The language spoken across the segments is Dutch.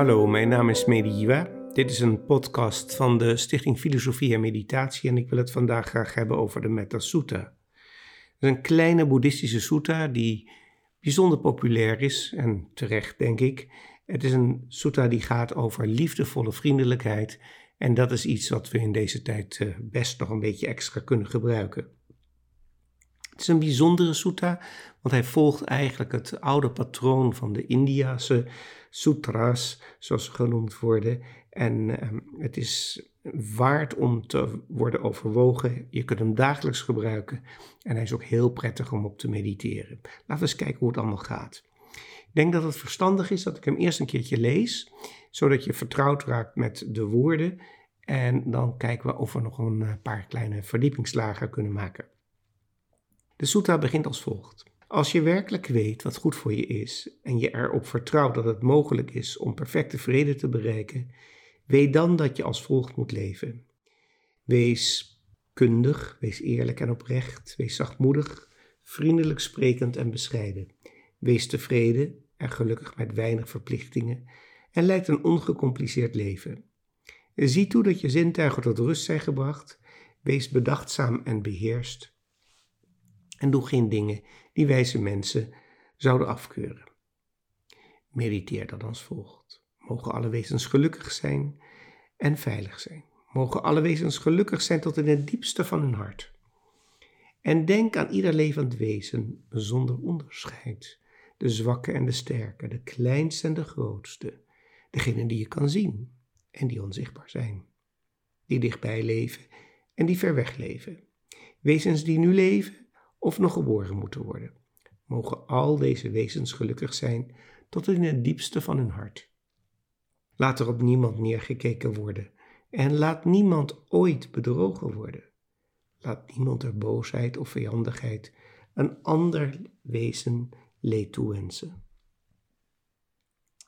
Hallo, mijn naam is Mediwa. Dit is een podcast van de Stichting Filosofie en Meditatie en ik wil het vandaag graag hebben over de Metta Sutta. Het is een kleine boeddhistische sutta die bijzonder populair is en terecht denk ik. Het is een sutta die gaat over liefdevolle vriendelijkheid en dat is iets wat we in deze tijd eh, best nog een beetje extra kunnen gebruiken. Het is een bijzondere sutta, want hij volgt eigenlijk het oude patroon van de Indiase sutras, zoals ze genoemd worden. En ehm, het is waard om te worden overwogen. Je kunt hem dagelijks gebruiken en hij is ook heel prettig om op te mediteren. Laten we eens kijken hoe het allemaal gaat. Ik denk dat het verstandig is dat ik hem eerst een keertje lees, zodat je vertrouwd raakt met de woorden. En dan kijken we of we nog een eh, paar kleine verdiepingslagen kunnen maken. De sutta begint als volgt. Als je werkelijk weet wat goed voor je is en je erop vertrouwt dat het mogelijk is om perfecte vrede te bereiken, weet dan dat je als volgt moet leven. Wees kundig, wees eerlijk en oprecht, wees zachtmoedig, vriendelijk sprekend en bescheiden. Wees tevreden en gelukkig met weinig verplichtingen en leid een ongecompliceerd leven. Zie toe dat je zintuigen tot rust zijn gebracht, wees bedachtzaam en beheerst en doe geen dingen die wijze mensen zouden afkeuren. Mediteer dan als volgt. Mogen alle wezens gelukkig zijn en veilig zijn. Mogen alle wezens gelukkig zijn tot in het diepste van hun hart. En denk aan ieder levend wezen zonder onderscheid. De zwakke en de sterke, de kleinste en de grootste. Degene die je kan zien en die onzichtbaar zijn. Die dichtbij leven en die ver weg leven. Wezens die nu leven of nog geboren moeten worden. Mogen al deze wezens gelukkig zijn tot in het diepste van hun hart. Laat er op niemand neergekeken worden en laat niemand ooit bedrogen worden. Laat niemand er boosheid of vijandigheid een ander wezen leed toewensen.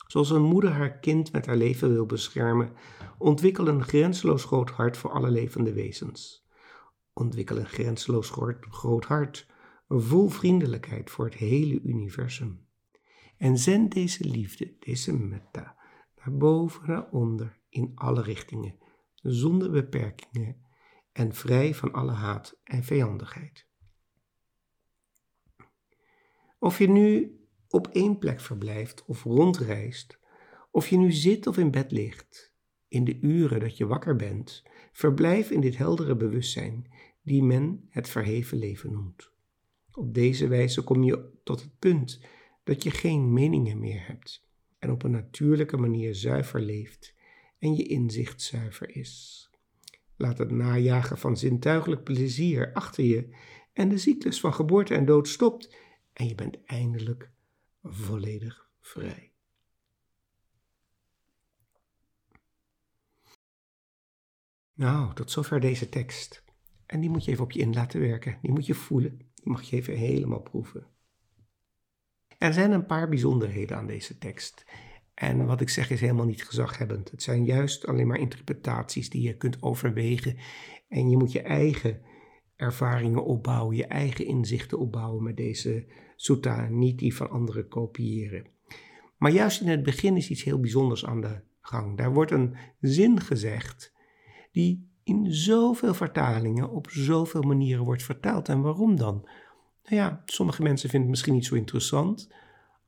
Zoals een moeder haar kind met haar leven wil beschermen, ontwikkel een grenzeloos groot hart voor alle levende wezens. Ontwikkel een grenzeloos groot hart, vol vriendelijkheid voor het hele universum. En zend deze liefde, deze metta, naar boven, naar onder, in alle richtingen, zonder beperkingen en vrij van alle haat en vijandigheid. Of je nu op één plek verblijft of rondreist, of je nu zit of in bed ligt, in de uren dat je wakker bent, verblijf in dit heldere bewustzijn die men het verheven leven noemt. Op deze wijze kom je tot het punt dat je geen meningen meer hebt en op een natuurlijke manier zuiver leeft en je inzicht zuiver is. Laat het najagen van zintuigelijk plezier achter je en de cyclus van geboorte en dood stopt en je bent eindelijk volledig vrij. Nou, tot zover deze tekst. En die moet je even op je in laten werken. Die moet je voelen. Die mag je even helemaal proeven. Er zijn een paar bijzonderheden aan deze tekst. En wat ik zeg is helemaal niet gezaghebbend. Het zijn juist alleen maar interpretaties die je kunt overwegen. En je moet je eigen ervaringen opbouwen, je eigen inzichten opbouwen met deze sutta, niet die van anderen kopiëren. Maar juist in het begin is iets heel bijzonders aan de gang. Daar wordt een zin gezegd die in zoveel vertalingen op zoveel manieren wordt vertaald. En waarom dan? Nou ja, sommige mensen vinden het misschien niet zo interessant.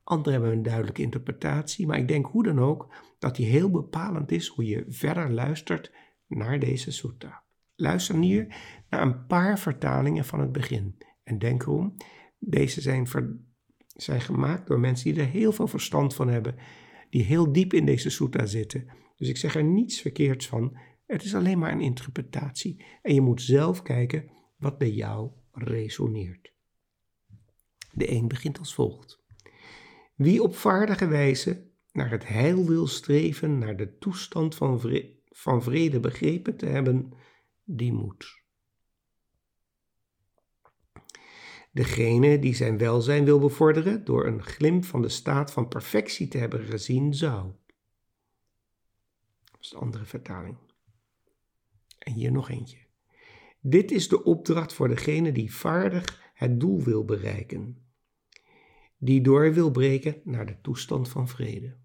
Anderen hebben een duidelijke interpretatie. Maar ik denk hoe dan ook dat die heel bepalend is hoe je verder luistert naar deze sutta. Luister hier naar een paar vertalingen van het begin. En denk erom, deze zijn, zijn gemaakt door mensen die er heel veel verstand van hebben. Die heel diep in deze sutta zitten. Dus ik zeg er niets verkeerds van. Het is alleen maar een interpretatie en je moet zelf kijken wat bij jou resoneert. De een begint als volgt. Wie op vaardige wijze naar het heil wil streven, naar de toestand van, van vrede begrepen te hebben, die moet. Degene die zijn welzijn wil bevorderen door een glimp van de staat van perfectie te hebben gezien, zou. Dat is de andere vertaling. En hier nog eentje. Dit is de opdracht voor degene die vaardig het doel wil bereiken, die door wil breken naar de toestand van vrede.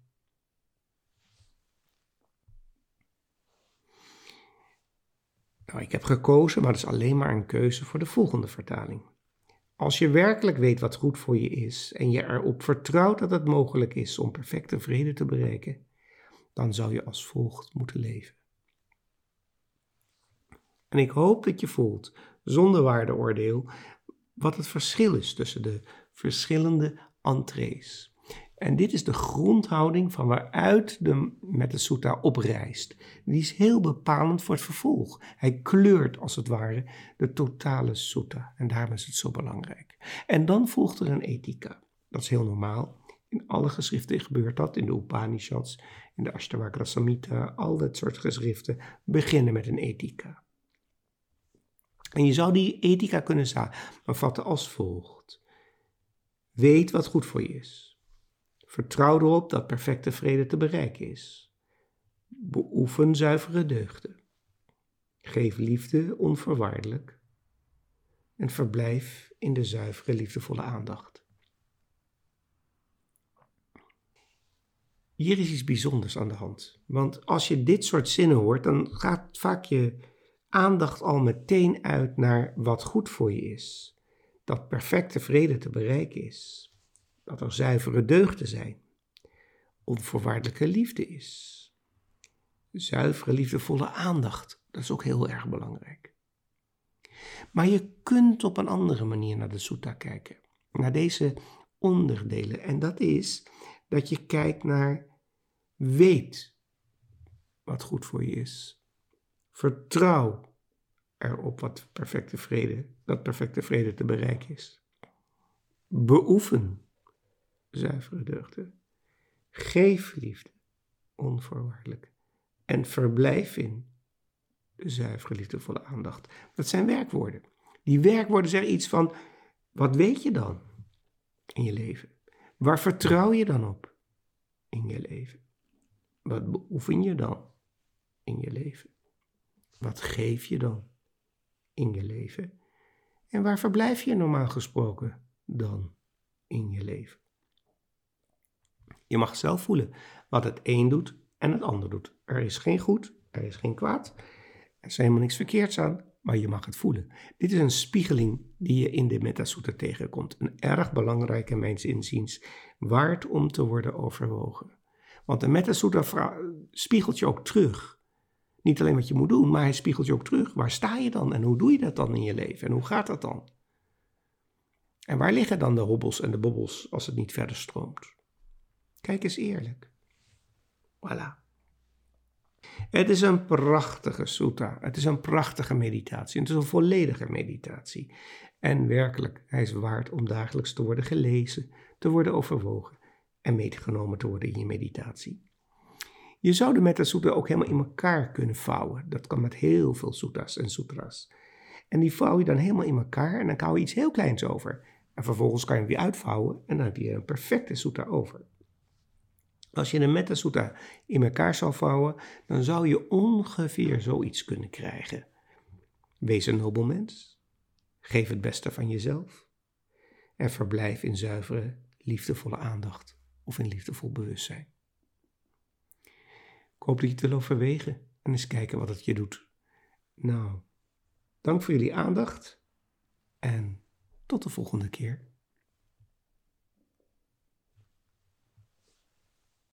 Nou, ik heb gekozen, maar dat is alleen maar een keuze voor de volgende vertaling. Als je werkelijk weet wat goed voor je is en je erop vertrouwt dat het mogelijk is om perfecte vrede te bereiken, dan zou je als volgt moeten leven. En ik hoop dat je voelt, zonder waardeoordeel, wat het verschil is tussen de verschillende entrees. En dit is de grondhouding van waaruit de met de sutta oprijst. Die is heel bepalend voor het vervolg. Hij kleurt als het ware de totale sutta. En daarom is het zo belangrijk. En dan volgt er een ethica. Dat is heel normaal. In alle geschriften gebeurt dat. In de Upanishads, in de Ashtavakra Samhita, al dat soort geschriften beginnen met een ethica. En je zou die ethica kunnen samenvatten als volgt. Weet wat goed voor je is. Vertrouw erop dat perfecte vrede te bereiken is. Beoefen zuivere deugden. Geef liefde onvoorwaardelijk. En verblijf in de zuivere, liefdevolle aandacht. Hier is iets bijzonders aan de hand. Want als je dit soort zinnen hoort, dan gaat vaak je aandacht al meteen uit naar wat goed voor je is. Dat perfecte vrede te bereiken is dat er zuivere deugden zijn, onvoorwaardelijke liefde is. Zuivere, liefdevolle aandacht, dat is ook heel erg belangrijk. Maar je kunt op een andere manier naar de sutta kijken, naar deze onderdelen. En dat is dat je kijkt naar weet wat goed voor je is. Vertrouw erop wat perfecte vrede, dat perfecte vrede te bereiken is. Beoefen zuivere deugden. Geef liefde, onvoorwaardelijk. En verblijf in de zuivere, liefdevolle aandacht. Dat zijn werkwoorden. Die werkwoorden zeggen iets van, wat weet je dan in je leven? Waar vertrouw je dan op in je leven? Wat beoefen je dan? Wat geef je dan in je leven? En waar verblijf je normaal gesproken dan in je leven? Je mag zelf voelen wat het een doet en het ander doet. Er is geen goed, er is geen kwaad. Er is helemaal niks verkeerds aan, maar je mag het voelen. Dit is een spiegeling die je in de Metasutta tegenkomt. Een erg belangrijke, mijns inziens, waard om te worden overwogen. Want de Metasutta spiegelt je ook terug. Niet alleen wat je moet doen, maar hij spiegelt je ook terug. Waar sta je dan en hoe doe je dat dan in je leven en hoe gaat dat dan? En waar liggen dan de hobbels en de bobbels als het niet verder stroomt? Kijk eens eerlijk. Voilà. Het is een prachtige sutta. Het is een prachtige meditatie. Het is een volledige meditatie. En werkelijk, hij is waard om dagelijks te worden gelezen, te worden overwogen en meegenomen te worden in je meditatie. Je zou de Metta ook helemaal in elkaar kunnen vouwen. Dat kan met heel veel suttas en sutras. En die vouw je dan helemaal in elkaar en dan hou je iets heel kleins over. En vervolgens kan je hem weer uitvouwen en dan heb je een perfecte sutta over. Als je een Metta in elkaar zou vouwen, dan zou je ongeveer zoiets kunnen krijgen. Wees een nobel mens, geef het beste van jezelf en verblijf in zuivere, liefdevolle aandacht of in liefdevol bewustzijn. Ik hoop dat je het wil overwegen en eens kijken wat het je doet. Nou, dank voor jullie aandacht en tot de volgende keer.